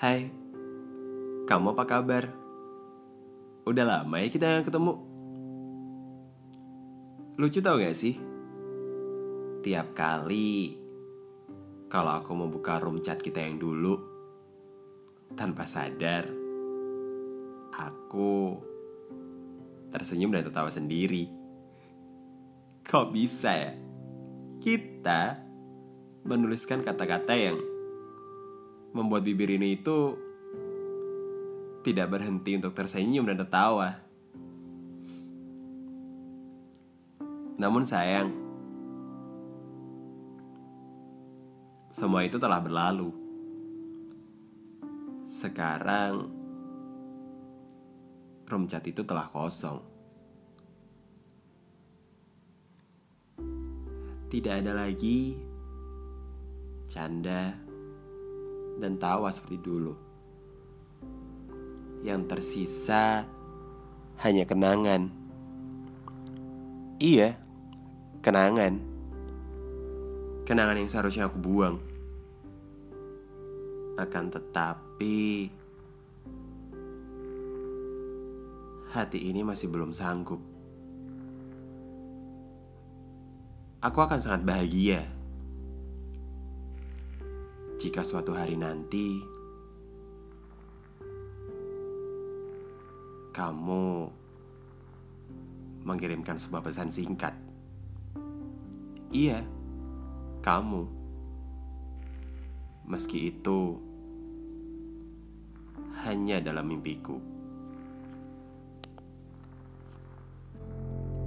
Hai, kamu apa kabar? Udah lama ya kita ketemu Lucu tau gak sih? Tiap kali Kalau aku mau buka room chat kita yang dulu Tanpa sadar Aku Tersenyum dan tertawa sendiri Kok bisa ya? Kita Menuliskan kata-kata yang Membuat bibir ini itu tidak berhenti untuk tersenyum dan tertawa. Namun sayang, semua itu telah berlalu. Sekarang, room chat itu telah kosong. Tidak ada lagi canda dan tawa seperti dulu yang tersisa hanya kenangan. Iya, kenangan. Kenangan yang seharusnya aku buang. Akan tetapi, hati ini masih belum sanggup. Aku akan sangat bahagia jika suatu hari nanti kamu mengirimkan sebuah pesan singkat. Iya, kamu. Meski itu hanya dalam mimpiku.